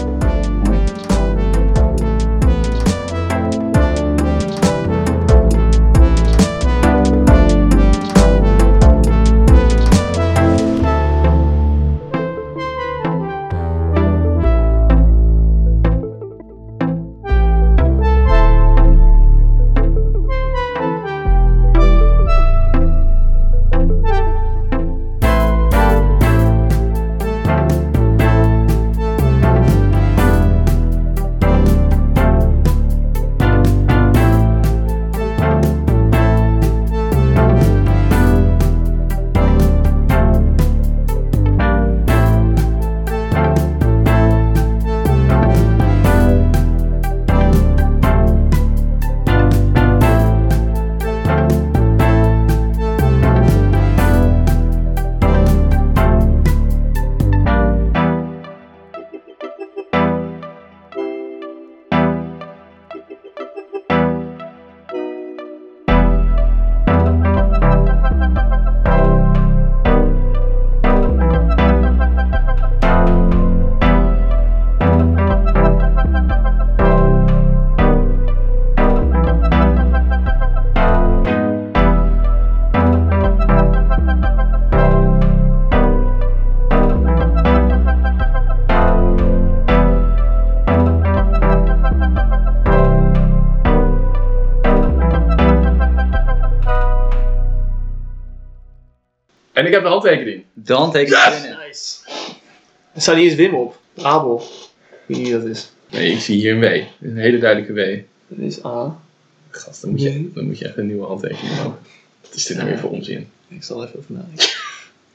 Ik heb de handtekening. De handtekening Yes! binnen. Nice. Er staat niet eens Wim op. Abel. Ik weet niet wie dat is. Nee, ik zie hier een W. Een hele duidelijke W. Dat is A. Gast, dan moet je, dan moet je echt een nieuwe handtekening maken. Wat is dit nou weer voor onzin? Ik zal even over nadenken.